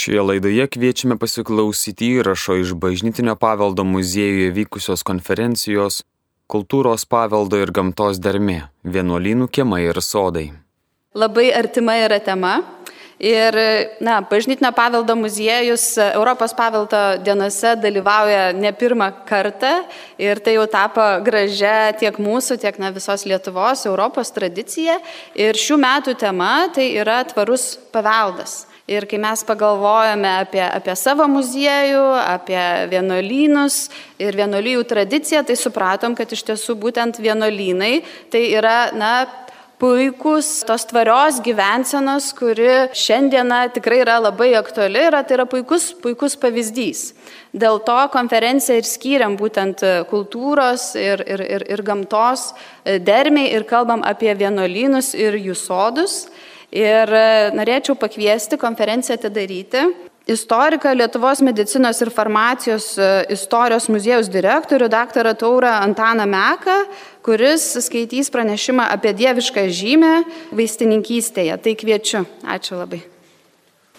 Šioje laidoje kviečiame pasiklausyti įrašo iš Bažnytinio paveldo muziejuje vykusios konferencijos Kultūros paveldo ir gamtos dermė - vienuolynų kiemai ir sodai. Labai artima yra tema. Ir, na, Bažnytinio paveldo muziejus Europos paveldo dienose dalyvauja ne pirmą kartą ir tai jau tapo gražia tiek mūsų, tiek na, visos Lietuvos, Europos tradicija. Ir šių metų tema tai yra tvarus paveldas. Ir kai mes pagalvojame apie, apie savo muziejų, apie vienuolynus ir vienuolyjų tradiciją, tai supratom, kad iš tiesų būtent vienuolynai tai yra, na, puikus tos tvarios gyvensenos, kuri šiandieną tikrai yra labai aktuali, yra, tai yra puikus, puikus pavyzdys. Dėl to konferenciją ir skiriam būtent kultūros ir, ir, ir, ir gamtos dermiai ir kalbam apie vienuolynus ir jų sodus. Ir e, norėčiau pakviesti konferenciją atidaryti istoriką Lietuvos medicinos ir farmacijos e, istorijos muziejaus direktorių dr. Taurą Antaną Meką, kuris skaitys pranešimą apie dievišką žymę vaistininkystėje. Tai kviečiu. Ačiū labai.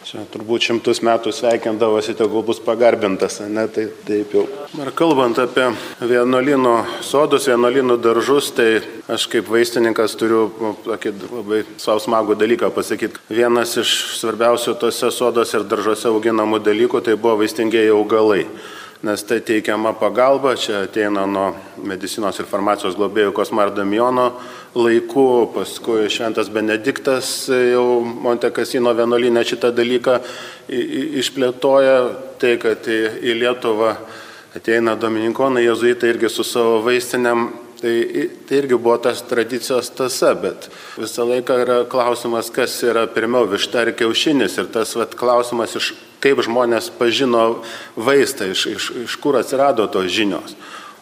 Čia turbūt šimtus metų sveikindavosi, tegul bus pagarbintas, ne, tai taip jau. Ir kalbant apie vienuolino sodus, vienuolino daržus, tai aš kaip vaistininkas turiu nu, tokį labai savo smagų dalyką pasakyti. Vienas iš svarbiausių tose sodos ir daržuose auginamų dalykų tai buvo vaistingieji augalai nes tai teikiama pagalba, čia ateina nuo medicinos ir farmacijos globėjų Kosmar Damiono laikų, paskui Šventas Benediktas jau Montekasino vienuolinę šitą dalyką išplėtoja, tai kad į Lietuvą ateina Dominikonai, jezuitai irgi su savo vaistiniam Tai, tai irgi buvo tas tradicijos tasa, bet visą laiką yra klausimas, kas yra pirmiau višta ar kiaušinis. Ir tas vat, klausimas, iš, kaip žmonės pažino vaistą, iš, iš, iš kur atsirado tos žinios.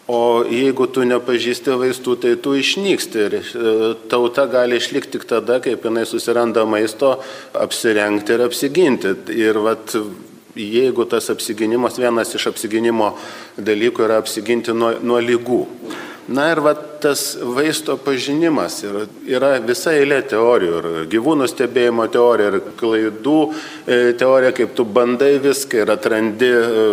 O jeigu tu nepažįsti vaistų, tai tu išnyksti ir e, tauta gali išlikti tik tada, kaip jinai susiranda maisto, apsirengti ir apsiginti. Ir vat, jeigu tas apsiginimas, vienas iš apsiginimo dalykų yra apsiginti nuo, nuo lygų. Na ir va, tas vaisto pažinimas yra, yra visa eilė teorijų, ir gyvūnų stebėjimo teorija, ir klaidų e, teorija, kaip tu bandai viską ir atrandi e,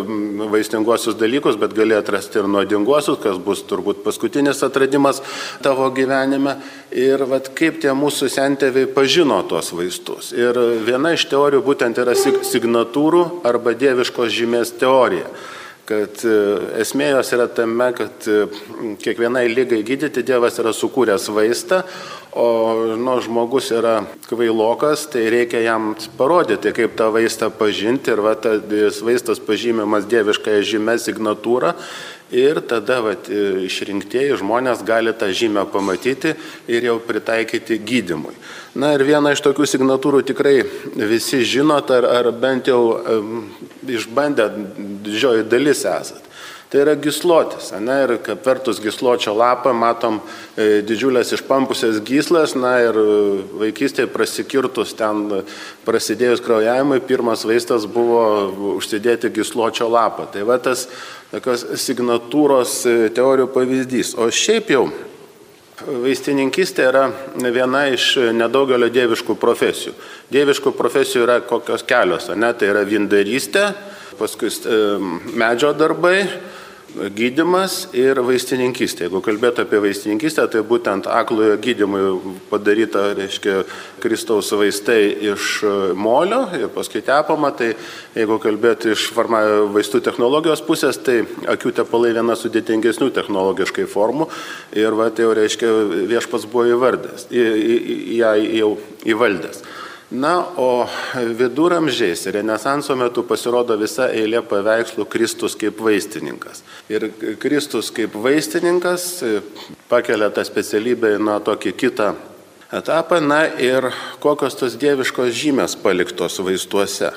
vaistinguosius dalykus, bet gali atrasti ir nuodinguosius, kas bus turbūt paskutinis atradimas tavo gyvenime. Ir va, kaip tie mūsų sentėviai pažino tuos vaistus. Ir viena iš teorijų būtent yra signatūrų arba dieviškos žymės teorija kad e, esmė jos yra tame, kad e, kiekvienai lygai gydyti Dievas yra sukūręs vaistą, o nu, žmogus yra kvailokas, tai reikia jam parodyti, kaip tą vaistą pažinti. Ir va, tas vaistas pažymimas dieviškąją žymę signatūrą ir tada va, e, išrinktieji žmonės gali tą žymę pamatyti ir jau pritaikyti gydimui. Na ir viena iš tokių signatūrų tikrai visi žinot, ar, ar bent jau um, išbandę didžioji dalis esat. Tai yra gislotis, ne, ir kaip vertus gisločio lapą matom e, didžiulės išpampusias gyslas, na ir vaikystėje prasikirtus ten prasidėjus kraujavimui, pirmas vaistas buvo užsidėti gisločio lapą. Tai va tas tokios signatūros e, teorijų pavyzdys. O šiaip jau Vaistininkistė yra viena iš nedaugelio dieviškų profesijų. Dieviškų profesijų yra kokios kelios, ne? tai yra vindarystė, paskui e, medžio darbai, gydimas ir vaistininkystė. Jeigu kalbėtų apie vaistininkystę, tai būtent aklojo gydimui padaryta, reiškia, Kristaus vaistai iš molio ir paskui tepama, tai jeigu kalbėtų iš farma, vaistų technologijos pusės, tai akių tepalai viena sudėtingesnių technologiškai formų ir va, tai jau reiškia viešpas buvo įvardęs, ją jau įvaldęs. Na, o viduramžiais Renesanso metu pasirodo visa eilė paveikslų Kristus kaip vaistininkas. Ir Kristus kaip vaistininkas pakelia tą specialybę nuo tokį kitą etapą, na ir kokios tos dieviškos žymės paliktos vaistuose.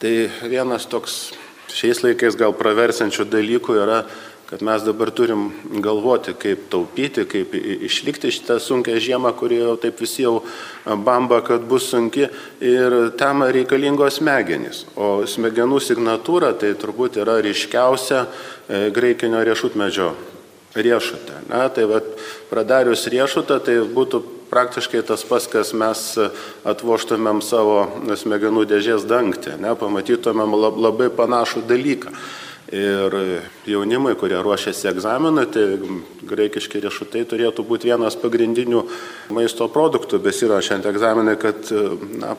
Tai vienas toks šiais laikais gal praversiančių dalykų yra kad mes dabar turim galvoti, kaip taupyti, kaip išlikti šitą sunkę žiemą, kuri jau taip visi jau bamba, kad bus sunki ir tam reikalingos smegenys. O smegenų signatūra tai turbūt yra ryškiausia e, graikinio riešutmedžio riešutė. Na, tai vad pradarius riešutą, tai būtų praktiškai tas pas, kas mes atvoštumėm savo smegenų dėžės dangtį, ne, pamatytumėm labai panašų dalyką. Ir jaunimai, kurie ruošiasi egzaminui, tai graikiški riešutai turėtų būti vienas pagrindinių maisto produktų besirašant egzaminai, kad na,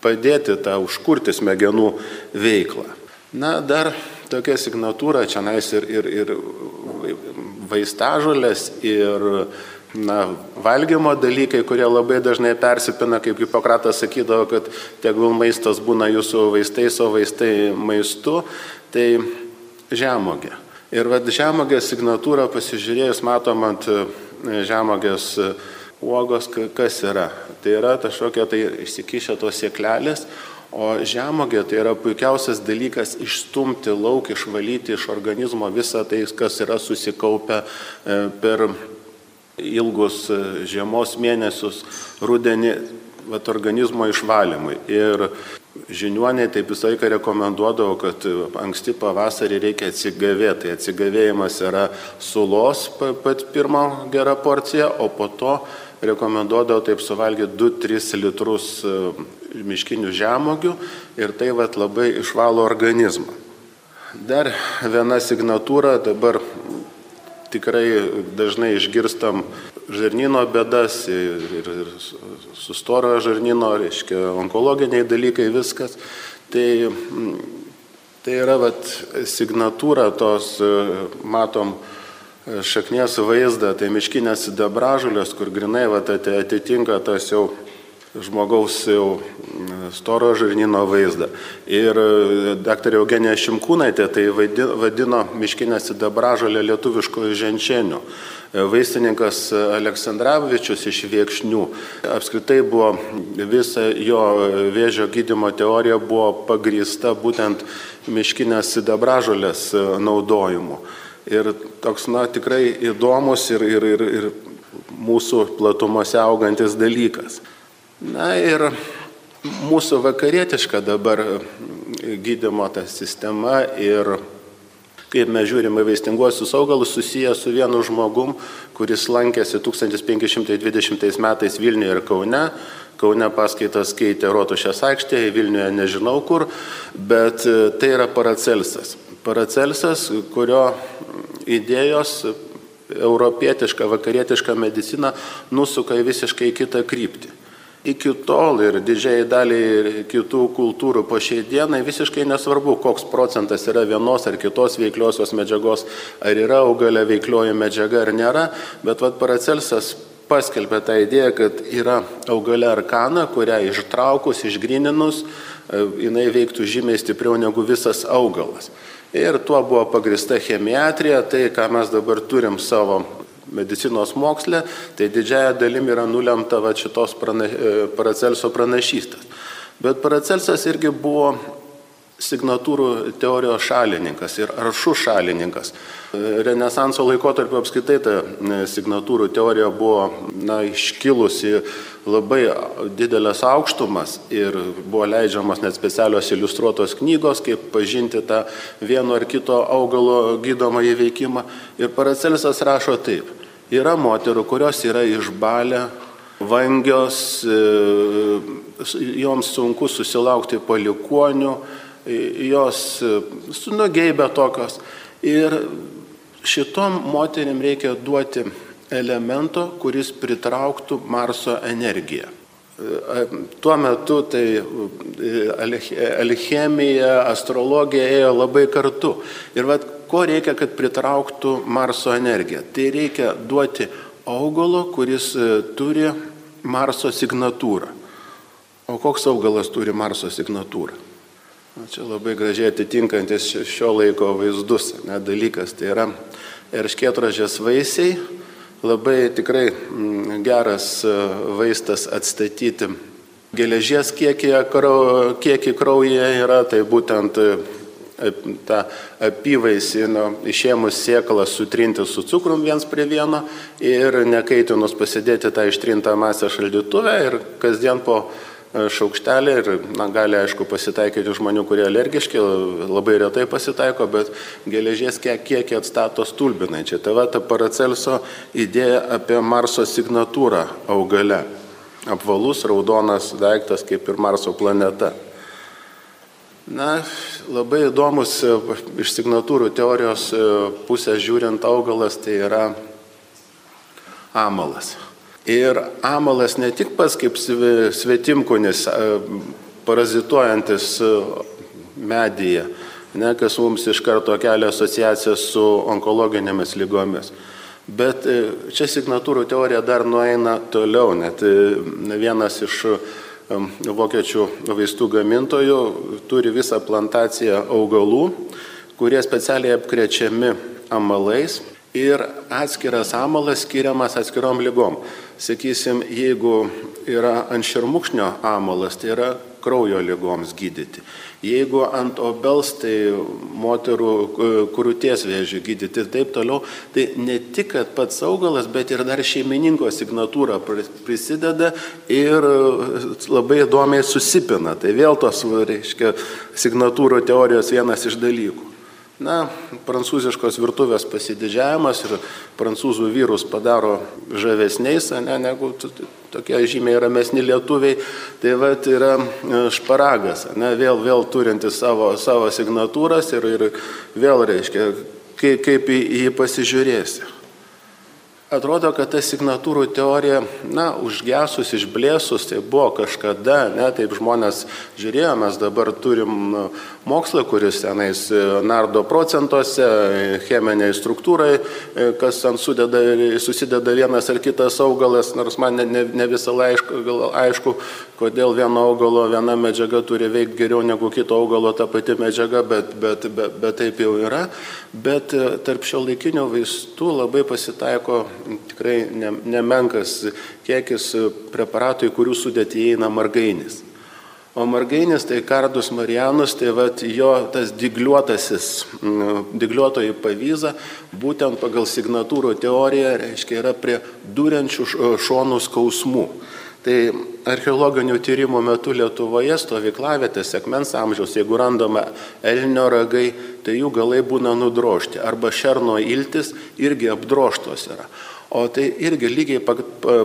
padėti tą užkurti smegenų veiklą. Na, dar tokia signatūra čia nais ir, ir, ir vaistažolės, ir na, valgymo dalykai, kurie labai dažnai persipina, kaip Hipokratas sakydavo, kad tegul maistas būna jūsų vaistais, o vaistai maistu. Tai žemogė. Ir vad žemogės signatūrą pasižiūrėjus matom ant e, žemogės e, uogos, kas yra. Tai yra kažkokia tai išsikišę tos sėklelės, o žemogė tai yra puikiausias dalykas išstumti lauk, išvalyti iš organizmo visą tai, kas yra susikaupę e, per ilgus žiemos mėnesius, rudenį, vat, organizmo išvalymui. Ir žiniuoniai taip visą laiką rekomenduodavo, kad anksti pavasarį reikia atsigavėti. Tai atsigavėjimas yra sulos pat pirmo gera porcija, o po to rekomenduodavo taip suvalgyti 2-3 litrus e, miškinių žemogių ir tai vat, labai išvalo organizmą. Dar viena signatūra, dabar tikrai dažnai išgirstam žarnyno bėdas ir, ir, ir sustorojo žarnyno, reiškia, onkologiniai dalykai, viskas. Tai, tai yra vat, signatūra tos, matom, šaknies vaizdą, tai miškinės sidabražulės, kur grinai vat, atitinka tas jau žmogaus jau storo žarnyno vaizdą. Ir daktarė Eugenija Šimkūnaitė tai vadino miškinę sidabražolę lietuviškojų ženčenių. Vaistininkas Aleksandраvičius iš Viekšnių. Apskritai buvo visa jo vėžio gydimo teorija buvo pagrįsta būtent miškinės sidabražolės naudojimu. Ir toks, na, tikrai įdomus ir, ir, ir, ir mūsų platumose augantis dalykas. Na ir mūsų vakarietiška dabar gydimo ta sistema ir kaip mes žiūrime vaistinguosius augalus, susiję su vienu žmogum, kuris lankėsi 1520 metais Vilniuje ir Kaune. Kaune paskaitas keitė Rotušės aikštėje, Vilniuje nežinau kur, bet e, tai yra Paracelsas. Paracelsas, kurio idėjos europietiška, vakarietiška medicina nusuka į visiškai kitą kryptį iki tol ir didžiai daliai kitų kultūrų po šiai dienai visiškai nesvarbu, koks procentas yra vienos ar kitos veikliosios medžiagos, ar yra augalė veiklioji medžiaga ar nėra, bet vad Paracelsas paskelbė tą idėją, kad yra augalė arkana, kurią ištraukus, išgrininus, e, jinai veiktų žymiai stipriau negu visas augalas. Ir tuo buvo pagrista chemiatrija, tai ką mes dabar turim savo medicinos moksle, tai didžiaja dalim yra nulemta va šitos prana, e, Paracelso pranašystės. Bet Paracelsas irgi buvo signatūrų teorijos šalininkas ir aršų šalininkas. E, Renesanso laikotarpio apskaitai ta e, signatūrų teorija buvo na, iškilusi labai didelės aukštumas ir buvo leidžiamas net specialios iliustruotos knygos, kaip pažinti tą vieno ar kito augalo gydomą įveikimą. Ir Paracelsas rašo taip. Yra moterų, kurios yra išbalę, vangios, e, joms sunku susilaukti palikonių, e, jos e, sunugeibė tokios. Ir šitom moterim reikia duoti elemento, kuris pritrauktų Marso energiją. Tuo metu tai alchemija, astrologija ėjo labai kartu. Ir vad ko reikia, kad pritrauktų Marso energiją? Tai reikia duoti augalo, kuris e, turi Marso signatūrą. O koks augalas turi Marso signatūrą? Čia labai gražiai atitinkantis šio laiko vaizdus ne, dalykas. Tai yra erškėtražės vaisiai, labai tikrai mm, geras e, vaistas atstatyti geležies kiekį, kiekį kraujyje yra, tai būtent e, tą apyvaisį, nu, išėmus sėklą sutrinti su cukrum viens prie vieno ir nekaitinus pasidėti tą ištrintą masę šaldytuvę ir kasdien po šaukštelį ir na, gali aišku pasitaikyti žmonių, kurie alergiški, labai retai pasitaiko, bet geležies kiekį atstato stulbinai. Čia tava ta Paracelso idėja apie Marso signatūrą augale. Apvalus raudonas daiktas kaip ir Marso planeta. Na, labai įdomus iš signatūrų teorijos pusės žiūrint augalas tai yra amalas. Ir amalas ne tik pas kaip svetimkunis, parazituojantis medyje, ne, kas mums iš karto kelia asociacijas su onkologinėmis lygomis. Bet čia signatūrų teorija dar nueina toliau, net vienas iš vokiečių vaistų gamintojų turi visą plantaciją augalų, kurie specialiai apkrečiami amalais ir atskiras amalas skiriamas atskirom lygom. Sakysim, jeigu yra ant šermukšnio amalas, tai yra kraujo lygoms gydyti. Jeigu ant obels, tai moterų krūties vėžių gydyti ir taip toliau, tai ne tik pats augalas, bet ir dar šeimininko signatūra prisideda ir labai įdomiai susipina. Tai vėl tos, reiškia, signatūrų teorijos vienas iš dalykų. Na, prancūziškos virtuvės pasididžiavimas ir prancūzų vyrus padaro žavesniais, ne, negu tokie žymiai ramesni lietuviai. Tai va, yra e, šparagas, ne, vėl, vėl turinti savo, savo signatūras ir, ir vėl reiškia, kaip, kaip į jį pasižiūrėsi. Atrodo, kad ta signatūrų teorija, na, užgesus, išblėsus, tai buvo kažkada, ne, taip žmonės žiūrėjo, mes dabar turim mokslą, kuris tenais e, nardo procentuose, cheminiai struktūrai, e, kas ten sudeda, susideda vienas ar kitas augalas, nors man ne, ne, ne visą aišku, aišku, kodėl vieno augalo viena medžiaga turi veikti geriau negu kito augalo ta pati medžiaga, bet, bet, bet, bet taip jau yra. Bet e, tarp šio laikinio vaistų labai pasitaiko tikrai nemenkas kiekis preparatų, į kurių sudėtį įeina margainis. O margainis tai kardus marijanus, tai vat, jo tas digliuotasis, digliuotoji pavyza, būtent pagal signatūrų teoriją, reiškia, yra prie durenčių šonų skausmų. Tai archeologinių tyrimų metu Lietuvoje stovyklavietės sekmens amžiaus, jeigu randama elnio ragai, tai jų galai būna nudrošti. Arba šerno iltis irgi apdroštos yra. O tai irgi lygiai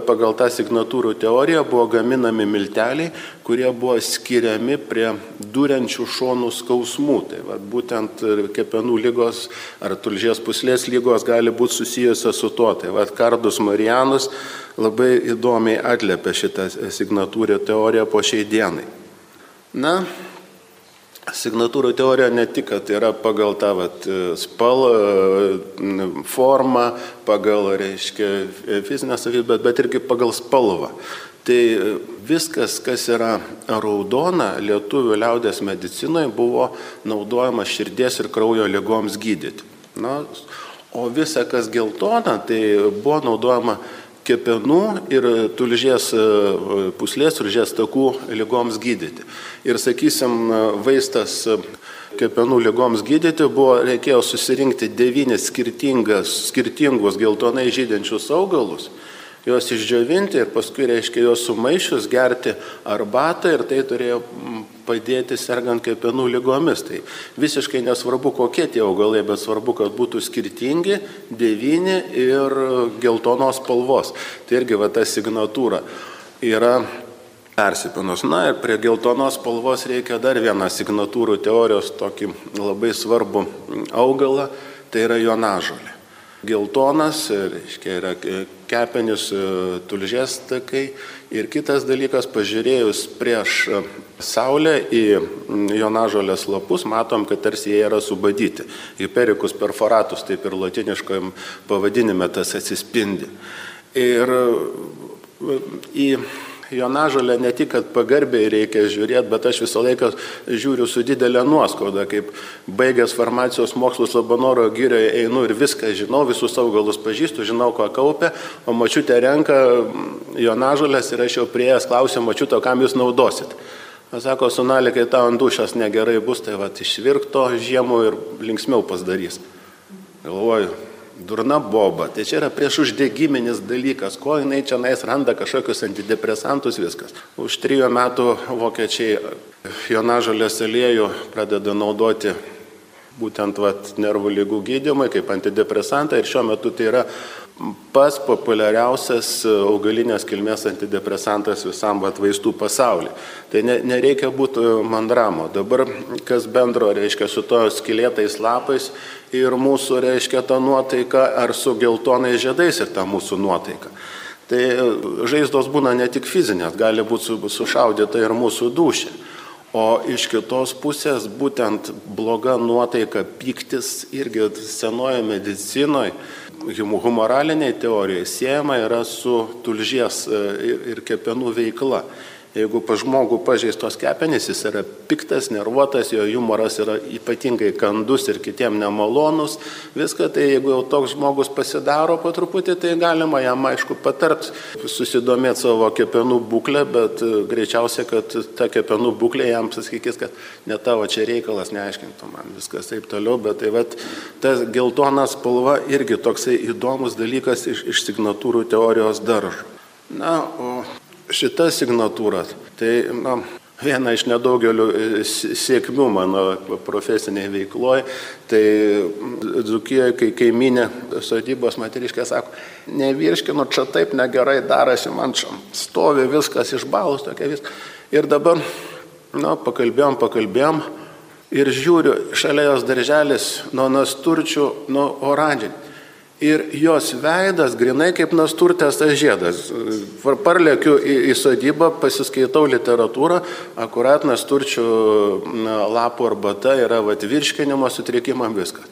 pagal tą signatūrų teoriją buvo gaminami milteliai, kurie buvo skiriami prie durenčių šonų skausmų. Tai va, būtent kepenų lygos ar tulžies puslės lygos gali būti susijusios su tuo. Tai va, kardus Marijanus labai įdomiai atliepia šitą signatūrų teoriją po šiai dienai. Na, Signatūrų teorija ne tik, kad yra pagal tą vat, spalvą, formą, pagal, reiškia, fizinę savybę, bet irgi pagal spalvą. Tai viskas, kas yra raudona lietuvių liaudės medicinoje, buvo naudojama širdies ir kraujo lygoms gydyti. Na, o visa, kas geltona, tai buvo naudojama kepenų ir tulžies e, puslės, tulžies takų lygoms gydyti. Ir sakysim, vaistas kepenų lygoms gydyti buvo, reikėjo susirinkti devynis skirtingus geltonai žydinčius augalus juos išdžiovinti ir paskui, reiškia, juos sumaišius gerti arbatą ir tai turėjo padėti sergant kepenų lygomis. Tai visiškai nesvarbu, kokie tie augalai, bet svarbu, kad būtų skirtingi, devyni ir geltonos spalvos. Tai irgi va ta signatūra yra persipinus. Na ir prie geltonos spalvos reikia dar vieną signatūrų teorijos tokį labai svarbų augalą, tai yra jonažolė. Geltonas, reiškia, yra kepenis tulžės takai ir kitas dalykas, pažiūrėjus prieš saulę į jonažolės lapus, matom, kad tarsi jie yra subadyti. Hypericus perforatus, taip ir latiniškojim pavadinime tas atsispindi. Ir į jonažolę ne tik, kad pagarbiai reikia žiūrėti, bet aš visą laiką žiūriu su didelė nuoskauda, kaip baigęs farmacijos mokslus Labanoro gyrioje einu ir viską žinau, visus augalus pažįstu, žinau, ko kaupia, o mačiutė renka jonažolės ir aš jau prieėjęs klausiu mačiuto, kam jūs naudosit. Sako, sunalė, kai tau ant dušas negerai bus, tai va išvirkto žiemų ir linksmiau pasidarys. Galvoju, durna boba, tai čia yra prieš uždegiminis dalykas, ko jinai čia nais randa kažkokius antidepresantus viskas. Už trijų metų vokiečiai jonažalės aliejų pradeda naudoti būtent vat, nervų lygų gydymai kaip antidepresantą ir šiuo metu tai yra pats populiariausias augalinės kilmės antidepresantas visam vat, vaistų pasaulyje. Tai ne, nereikia būti mandramo. Dabar kas bendro reiškia su to skilėtais lapais ir mūsų reiškia ta nuotaika ar su geltonais žiedais ir ta mūsų nuotaika. Tai žaizdos būna ne tik fizinės, gali būti sušaudyta ir mūsų dušė. O iš kitos pusės būtent bloga nuotaika, piktis irgi senoje medicinoje, humoraliniai teorijai siejama yra su tulžies e, ir kepenų veikla. Jeigu pa žmogų pažeistos kepenys, jis yra piktas, nervuotas, jo humoras yra ypatingai kandus ir kitiem nemalonus, viską, tai jeigu jau toks žmogus pasidaro po truputį, tai galima jam aišku patart susidomėti savo kepenų būklę, bet e, greičiausiai, kad ta kepenų būklė jam pasakys, kad ne tavo čia reikalas, neaiškintų man viskas taip toliau, bet tai vat, ta geltona spalva irgi toksai įdomus dalykas iš, iš signatūrų teorijos daržo. Na, o šita signatūra, tai na, viena iš nedaugelių e, sėkmių mano profesinėje veikloje, tai Dzukijoje, kai kaiminė sodybos materiškė sako, nevirškinu, čia taip negerai darasi, man čia stovi viskas išbalus, tokia viskas. Ir dabar, na, pakalbėjom, pakalbėjom ir žiūriu, šalia jos darželis nuo nasturčių, nuo oranžinį ir jos veidas grinai kaip nasturtės tas žiedas. Parlėkiu į, į sodybą, pasiskaitau literatūrą, akurat nasturčių lapų arbata yra vat, virškinimo sutrikimam viskas.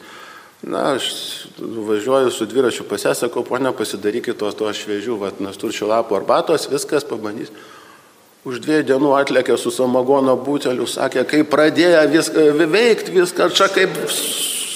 Na, aš važiuoju su dviračiu pasisakau, ponia, pasidarykit tos to šviežių vat, nasturčių lapų arbatos, viskas pabandys. Už dviejų dienų atlėkė su samagono būteliu, sakė, kai pradėjo viską veikti, viską čia kaip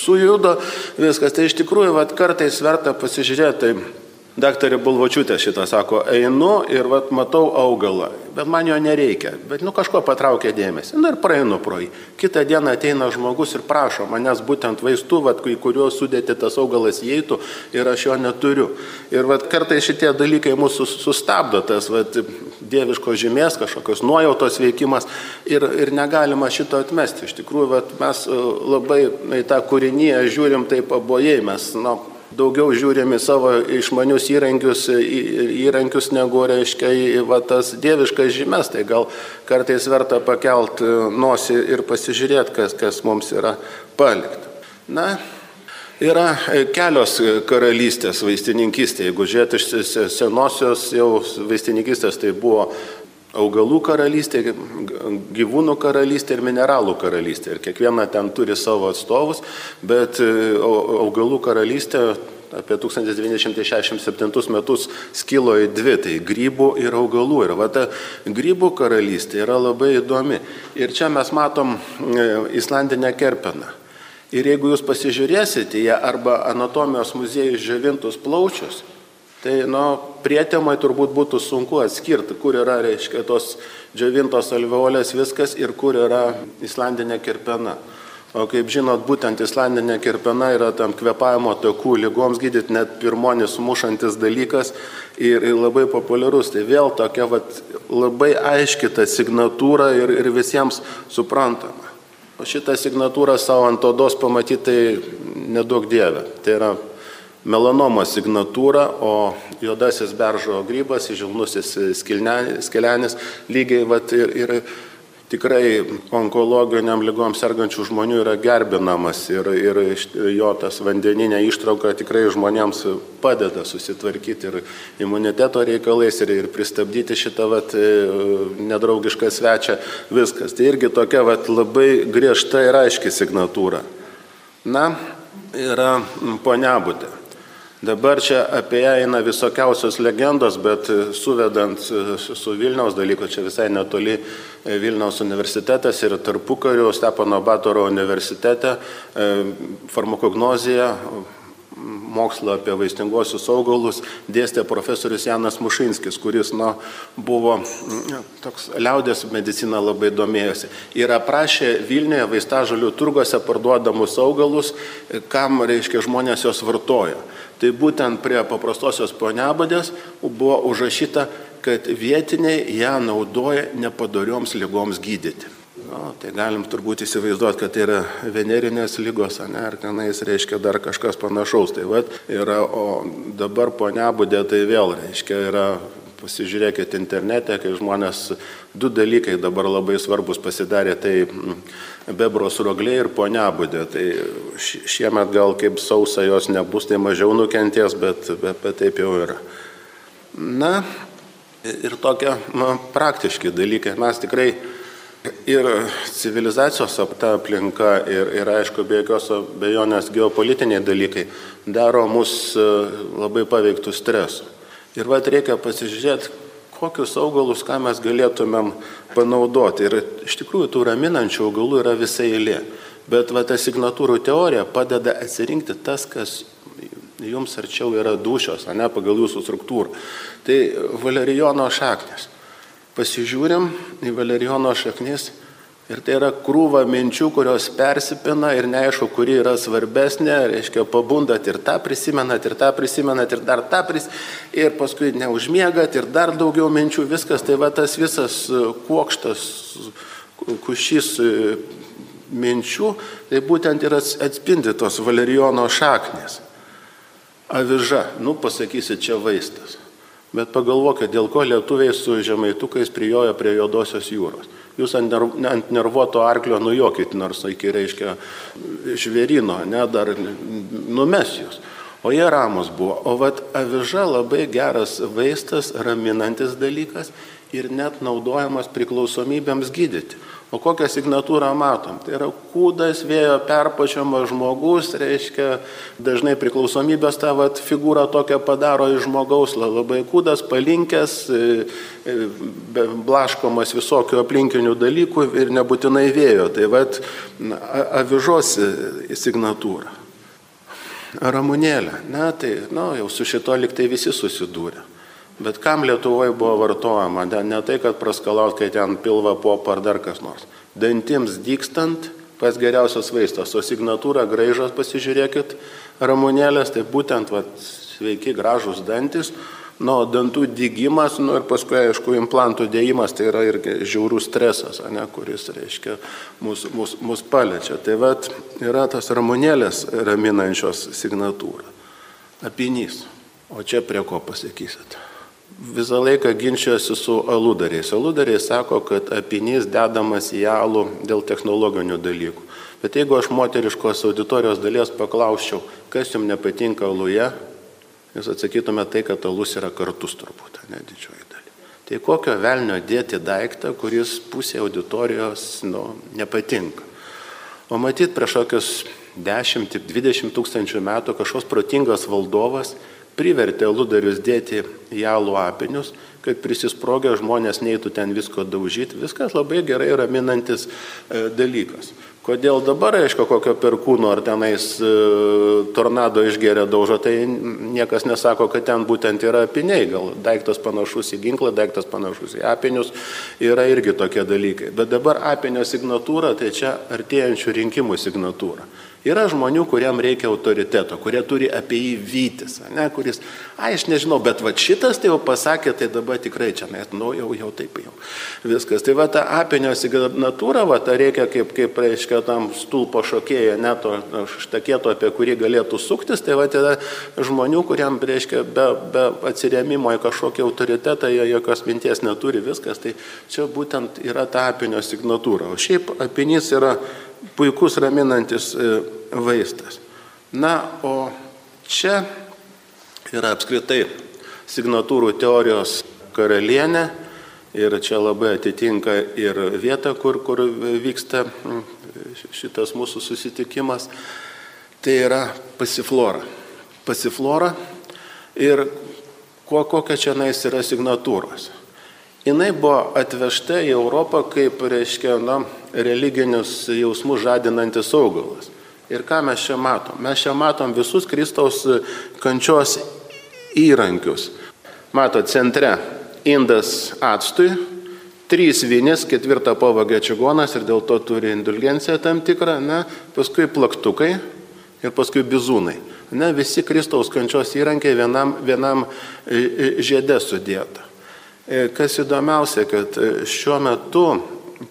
sujudo viskas. Tai iš tikrųjų, vat, kartais verta pasižiūrėti. Tai Daktarė Bulvočiūtė šitą sako, einu ir vat, matau augalą, bet man jo nereikia, bet nu kažko patraukia dėmesį. Na ir praeinu pro jį. Kitą dieną ateina žmogus ir prašo manęs būtent vaistų, vat, į kuriuos sudėti tas augalas įeitų ir aš jo neturiu. Ir vat, kartai šitie dalykai mūsų sustabdo, tas vat, dieviško žymės, kažkokios nuojautos veikimas ir, ir negalima šito atmesti. Iš tikrųjų, vat, mes e, labai į tą kūrinyje žiūrim taip abojai, mes nu, daugiau žiūrim į savo išmanius įrankius, įrankius negu, reiškia, į va, tas dieviškas žymės, tai gal kartais verta pakelt e, nosį ir pasižiūrėti, kas, kas mums yra palikta. Na, yra e, kelios karalystės vaistininkystė, jeigu žiūrėti iš senosios jau vaistininkystės, tai buvo augalų karalystė, gyvūnų karalystė ir mineralų karalystė. Ir kiekviena ten turi savo atstovus, bet e, augalų karalystė apie 1967 metus skilo į dvi, tai grybų ir augalų. Ir va ta grybų karalystė yra labai įdomi. Ir čia mes matom e, Islandinę kerpeną. Ir jeigu jūs pasižiūrėsite ją arba anatomijos muziejus žavintus plaučius, Tai, nu, prietemai turbūt būtų sunku atskirti, kur yra, reiškia, tos džiavintos alveolės viskas ir kur yra islandinė kirpena. O kaip žinot, būtent islandinė kirpena yra tam kvepavimo takų lygoms gydyti net pirmonis mušantis dalykas ir, ir labai populiarus. Tai vėl tokia vat, labai aiški ta signatūra ir, ir visiems suprantama. O šitą signatūrą savo ant odos pamatyti tai nedaug dievė. Tai yra melanoma signatūra, o juodasis beržo grybas, žilnusis skelenis, lygiai vat, ir, ir tikrai onkologiniam lygom sergančių žmonių yra gerbinamas ir, ir jo tas vandeninė ištrauka tikrai žmonėms padeda susitvarkyti ir imuniteto reikalais ir, ir pristabdyti šitą vat, nedraugišką svečią. Viskas. Tai irgi tokia vat, labai griežta ir aiški signatūra. Na, yra poniabutė. Dabar čia apie ją eina visokiausios legendos, bet suvedant su Vilniaus dalyku, čia visai netoli e, Vilniaus universitetas ir tarpukariu Stepono Batoro universitete e, farmakognozija mokslo apie vaistinguosius augalus dėstė profesorius Janas Mušinskis, kuris nu, buvo toks liaudės medicina labai domėjosi. Ir aprašė Vilniuje vaistažalių turguose parduodamus augalus, kam, reiškia, žmonės jos vartojo. Tai būtent prie paprastosios poniabadės buvo užrašyta, kad vietiniai ją naudoja nepadorioms lygoms gydyti. Nu, tai galim turbūt įsivaizduoti, kad tai yra venerinės lygos, ne, ar tenais reiškia dar kažkas panašaus. Tai vat, yra, o dabar poniabudė tai vėl reiškia yra pasižiūrėkit internete, kai žmonės du dalykai dabar labai svarbus pasidarė, tai mm, bebros roglė ir poniabudė. Tai šiemet gal kaip sausa jos nebus, tai mažiau nukentės, bet, bet, bet taip jau yra. Na ir tokie na, praktiški dalykai. Mes tikrai Ir civilizacijos apta aplinka ir, ir aišku, be jokios abejonės geopolitiniai dalykai daro mus e, labai paveiktų stresu. Ir vad reikia pasižiūrėti, kokius augalus, ką mes galėtumėm panaudoti. Ir iš tikrųjų tų raminančių augalų yra visai eilė. Bet va ta signatūrų teorija padeda atsirinkti tas, kas jums arčiau yra dušios, o ne pagal jūsų struktūrą. Tai valerijono šaknis pasižiūrim į valerijono šaknis ir tai yra krūva minčių, kurios persipina ir neaišku, kuri yra svarbesnė, reiškia, pabundat ir tą prisimenat, ir tą prisimenat, ir dar tą prisimenat, ir paskui neužmiegat, ir dar daugiau minčių, viskas, tai va tas visas e, kuokštas, kušys e, minčių, tai būtent ir atspindi tos valerijono šaknis. Aviža, nu pasakysi, čia vaistas. Bet pagalvokit, dėl ko lietuviai su žemaitukais prijoja prie juodosios jūros. Jūs ant, nerv, ant nervuoto arklio nujokit, nors iki reiškia žvėrino, ne, dar numes jūs. O jie ramus buvo. O vat aviža labai geras vaistas, raminantis dalykas ir net naudojamas priklausomybėms gydyti. O kokią signatūrą matom? Tai yra kūdas, vėjo perpačiamas žmogus, reiškia, dažnai priklausomybės tą vat, figūrą tokią padaro iš žmogaus, labai kūdas, palinkęs, e, e, blaškomas visokių aplinkinių dalykų ir nebūtinai vėjo. Tai vat avižos signatūra. Ramunėlė, ne, tai, nu, jau su šito liktai visi susidūrė. Bet kam Lietuvoje buvo vartojama? Ne, tai, kad praskalaut, kai ten pilva popa ar dar kas nors. Dantims dykstant, pas geriausias vaistas. O signatūra graižas, pasižiūrėkit, ramonėlės, tai būtent va, sveiki gražus dantis. Nu, dantų dygimas, nu ir paskui, aišku, implantų dėjimas, tai yra ir žiaurus stresas, ne, kuris, reiškia, mus, mus, mus paliečia. Tai vad yra tas ramonėlės raminančios signatūra. Apinys. O čia prie ko pasakysit? Visą laiką ginčiuosi su aludariais. Aludariai sako, kad apinys dedamas į alų dėl technologinių dalykų. Bet jeigu aš moteriškos auditorijos dalies paklausčiau, kas jums nepatinka aluje, jūs atsakytume tai, kad alus yra kartus turbūt, ne didžioji dalis. Tai kokio velnio dėti daiktą, kuris pusė auditorijos nu, nepatinka. O matyt, prieš kokius 10-20 tūkstančių metų kažkoks protingas valdovas privertė ludarius dėti į alų apinius, kad prisisprogę žmonės neįtų ten visko daužyti. Viskas labai gerai raminantis e, dalykas. Kodėl dabar, aišku, kokio perkūno ar tenais e, tornado išgeria daužo, tai niekas nesako, kad ten būtent yra apiniai. Gal daiktas panašus į ginklą, daiktas panašus į apinius, yra irgi tokie dalykai. Bet dabar apinio signatūra, tai čia artėjančių rinkimų signatūra. Yra žmonių, kuriam reikia autoriteto, kurie turi apie jį vytis, ne, kuris, ai, aš nežinau, bet va šitas tai jau pasakė, tai dabar tikrai čia, net, nu, jau, jau taip jau. Viskas. Tai va ta apinio signatūra, va ta reikia kaip, kaip reiškia tam stulpo šokėja, net to štakėto, apie kurį galėtų suktis, tai va tada žmonių, kuriam, reiškia, be, be atsirėmimo į kažkokį autoritetą, jie jokios minties neturi, viskas. Tai čia būtent yra ta apinio signatūra. O šiaip apinys yra puikus raminantis e, vaistas. Na, o čia yra apskritai signatūrų teorijos karalienė ir čia labai atitinka ir vieta, kur, kur vyksta šitas mūsų susitikimas. Tai yra pasiflora. Pasiflora ir kuo, kokia čia nais yra signatūros. Jis buvo atvežta į Europą kaip, reiškia, na, religinius jausmus žadinantis augalas. Ir ką mes čia matom? Mes čia matom visus Kristaus kančios įrankius. Mato centre indas atstui, trys vinės, ketvirtą pavagė čigonas ir dėl to turi indulgenciją tam tikrą, ne, paskui plaktukai ir paskui bizūnai. Ne, visi Kristaus kančios įrankiai vienam, vienam e, e, žiedė sudėta. E, kas įdomiausia, kad šiuo metu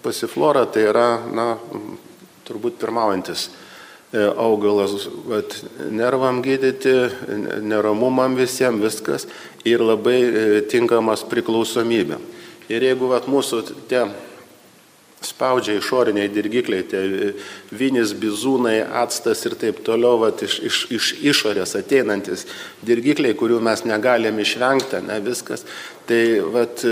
pasiflora tai yra, na, turbūt pirmaujantis augalas, vat, nervam gydyti, neramumam visiems viskas ir labai tinkamas priklausomybė. Ir jeigu vat, mūsų tie spaudžia išoriniai dirgikliai, tie vinis, bizūnai, atstas ir taip toliau, vat, iš, iš, iš išorės ateinantis dirgikliai, kurių mes negalim išvengti, ne viskas, tai vat,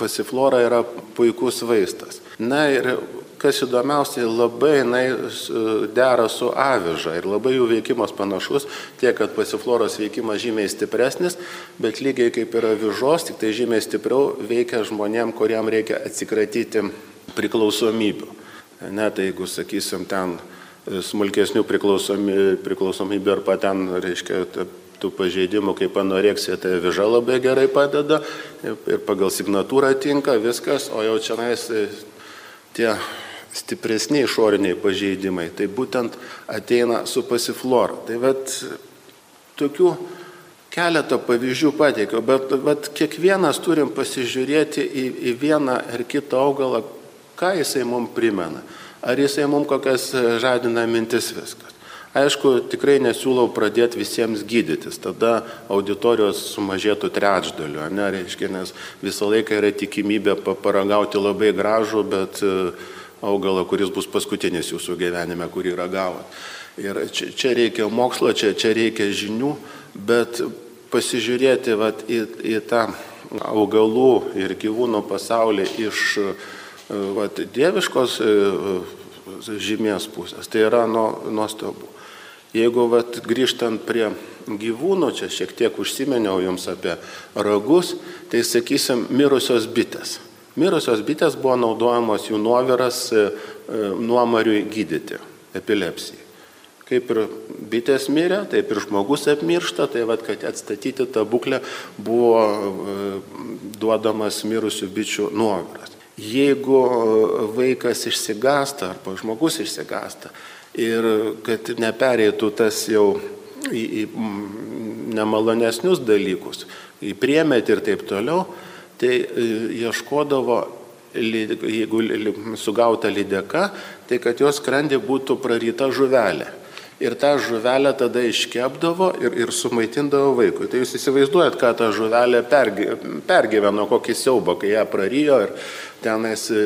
pasiflora yra puikus vaistas. Na ir kas įdomiausia, labai jinai dera su aviža ir labai jų veikimas panašus, tiek, kad pasifloros veikimas žymiai stipresnis, bet lygiai kaip ir avižos, tik tai žymiai stipriau veikia žmonėm, kuriem reikia atsikratyti priklausomybių. Net jeigu, sakysim, ten e, smulkesnių priklausomybių arba ten, reiškia, tų pažeidimų kaip anoreksija, tai viža labai gerai padeda ir pagal signatūrą tinka viskas, o jau čia nais e, tie stipresni išoriniai pažeidimai, tai būtent ateina su pasiflora. Tai vad tokių keletą pavyzdžių pateikiau, bet, bet kiekvienas turim pasižiūrėti į, į vieną ar kitą augalą, ką jisai mums primena. Ar jisai mums kokias e, žadina mintis viskas. Aišku, tikrai nesiūlau pradėti visiems gydytis, tada auditorijos sumažėtų trečdaliu, ne, reiškia, nes visą laiką yra tikimybė paragauti labai gražų, bet e, augalą, kuris bus paskutinis jūsų gyvenime, kurį ragavot. Ir čia, čia reikia mokslo, čia, čia reikia žinių, bet pasižiūrėti vat, į, į tą augalų ir gyvūnų pasaulį iš vat, dieviškos e, žymės pusės. Tai yra nuostabu. Jeigu vat, grįžtant prie gyvūnų, čia šiek tiek užsimeniau jums apie ragus, tai sakysim mirusios bitės. Mirusios bitės buvo naudojamos jų nuoviras e, e, nuomariui gydyti epilepsijai. Kaip ir bitės mirė, taip ir žmogus apmiršta, tai vad, kad atstatyti tą būklę buvo duodamas mirusių bičių nuoviras. Jeigu vaikas išsigasta arba žmogus išsigasta ir kad nepereitų tas jau į, į nemalonesnius dalykus, į priemetį ir taip toliau, tai e, ieškodavo, jeigu sugauta lydeka, tai kad jos skrandė būtų praryta žuvelė ir tą žuvelę tada iškepdavo ir, ir sumaitindavo vaikui. Tai jūs įsivaizduojat, ką ta žuvelė pergy, pergyveno, kokį siaubą, kai ją prarijo ir tenais e,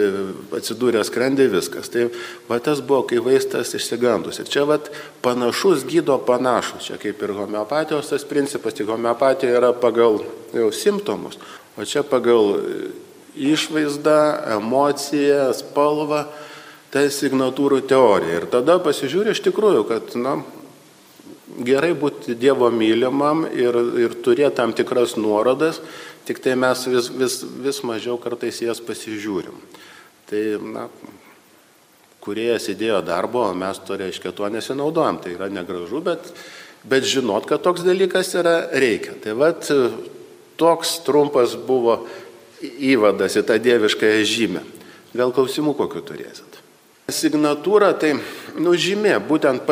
atsidūrė skrandį viskas. Tai va tas buvo, kai vaistas išsigandus. Ir čia va panašus gydo panašus. Čia kaip ir homeopatijos tas principas, tik homeopatija yra pagal jau simptomus, o čia pagal išvaizdą, emociją, spalvą tai signatūrų teorija. Ir tada pasižiūrė iš tikrųjų, kad na, gerai būti Dievo mylimam ir, ir turėti tam tikras nuorodas, tik tai mes vis, vis, vis mažiau kartais jas pasižiūrim. Tai, na, kuriejas įdėjo darbo, o mes to reiškia tuo nesinaudojam. Tai yra negražu, bet, bet žinot, kad toks dalykas yra, reikia. Tai vad, toks trumpas buvo įvadas į tą dieviškąją žymę. Gal klausimų kokiu turėsit? Signatūra tai nužymė, būtent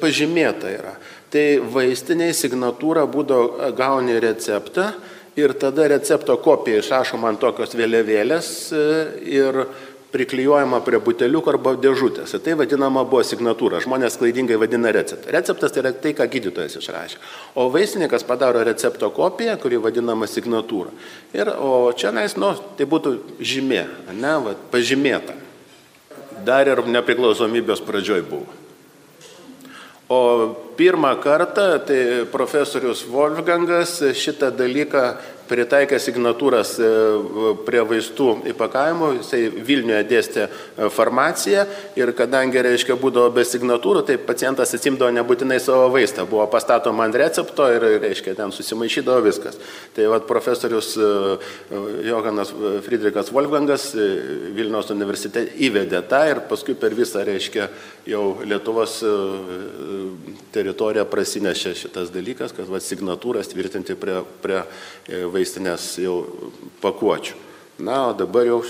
pažymėta yra. Tai vaistiniai signatūra būdo gauni receptą ir tada recepto kopija išrašoma ant tokios vėliavėlės e, ir priklijuojama prie buteliukų arba dėžutės. Tai vadinama buvo signatūra. Žmonės klaidingai vadina receptą. Receptas tai yra tai, ką gydytojas išrašė. O vaistininkas padaro recepto kopiją, kuri vadinama signatūra. Ir, o čia, nais, nu, tai būtų žymė, ne, va, pažymėta dar ir nepriklausomybės pradžioj buvo. O pirmą kartą tai profesorius Wolfgangas šitą dalyką pritaikė signatūras e, prie vaistų įpakavimo, jisai Vilniuje dėstė e, farmaciją ir kadangi, reiškia, būdavo be signatūrų, tai pacientas atsimdavo nebūtinai savo vaistą, buvo pastatoma ant recepto ir, reiškia, ten susimaišydavo viskas. Tai vad profesorius e, Johanas Friedrichas Wolfgangas Vilniaus universitete įvedė tą ir paskui per visą, reiškia, jau Lietuvos teritoriją prasinešė šitas dalykas, kad va, signatūras tvirtinti prie, prie vaistinės jau pakuočių. Na, o dabar jau,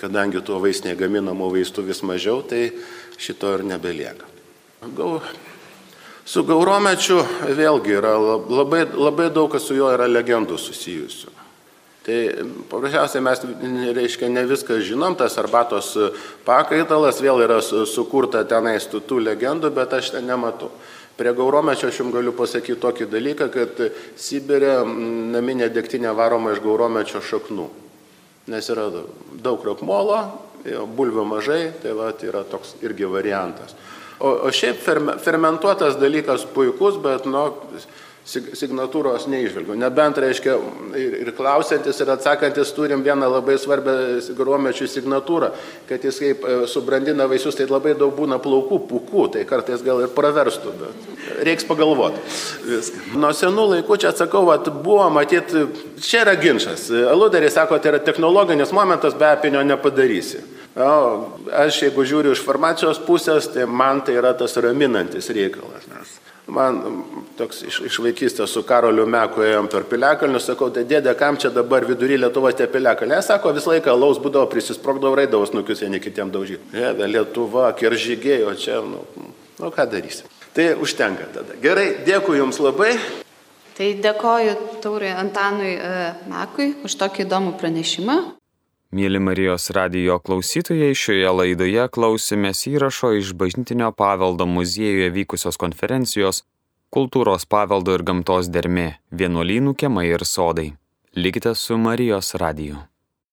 kadangi tuo vaistinėje gaminamų vaistų vis mažiau, tai šito ir nebelieka. Gau, su gauromečiu vėlgi yra labai, labai daug, kas su juo yra legendų susijusių. Tai paprasčiausiai mes, reiškia, ne viską žinom, tas arbatos pakaitalas vėl yra sukurta tenais tų, tų legendų, bet aš ten nematau. Prie gauromečio aš jums galiu pasakyti tokį dalyką, kad Sibirė naminė degtinė varoma iš gauromečio šaknų. Nes yra daug krokmolo, bulvių mažai, tai va, yra toks irgi variantas. O, o šiaip fermentuotas dalykas puikus, bet, nu, signatūros neižvelgiu. Nebent, reiškia, ir, ir klausantis, ir atsakantis turim vieną labai svarbę gruomečių signatūrą, kad jis kaip e, subrandina vaisius, tai labai daug būna plaukų, pukų, tai kartais gal ir praverstų, bet reiks pagalvoti. Viską. Nuo senų laikų čia atsakau, kad buvo matyti, čia yra ginčas. Aluderis sako, tai yra technologinis momentas, be apinio nepadarysi. O, aš jeigu žiūriu iš farmacijos pusės, tai man tai yra tas raminantis reikalas. Nes Man toks iš, iš vaikystės su Karoliu Meku ėjom per piliakalnius, sakau, tai dėdė, kam čia dabar vidury Lietuvos tie piliakalniai? Sako, visą laiką laus būdavo prisisprogdavo raidavo snukius vieni kitiem daužyti. Dėdė, Lietuva, kiržygėjo čia, nu, nu ką darysi. Tai užtenka tada. Gerai, dėkui Jums labai. Tai dėkoju Taurui Antanui e, Mekui už tokį įdomų pranešimą. Mėly Marijos radijo klausytojai, šioje laidoje klausėmės įrašo iš bažnytinio paveldo muziejuje vykusios konferencijos Kultūros paveldo ir gamtos dermė - vienuolynų kiemai ir sodai. Likite su Marijos radiju.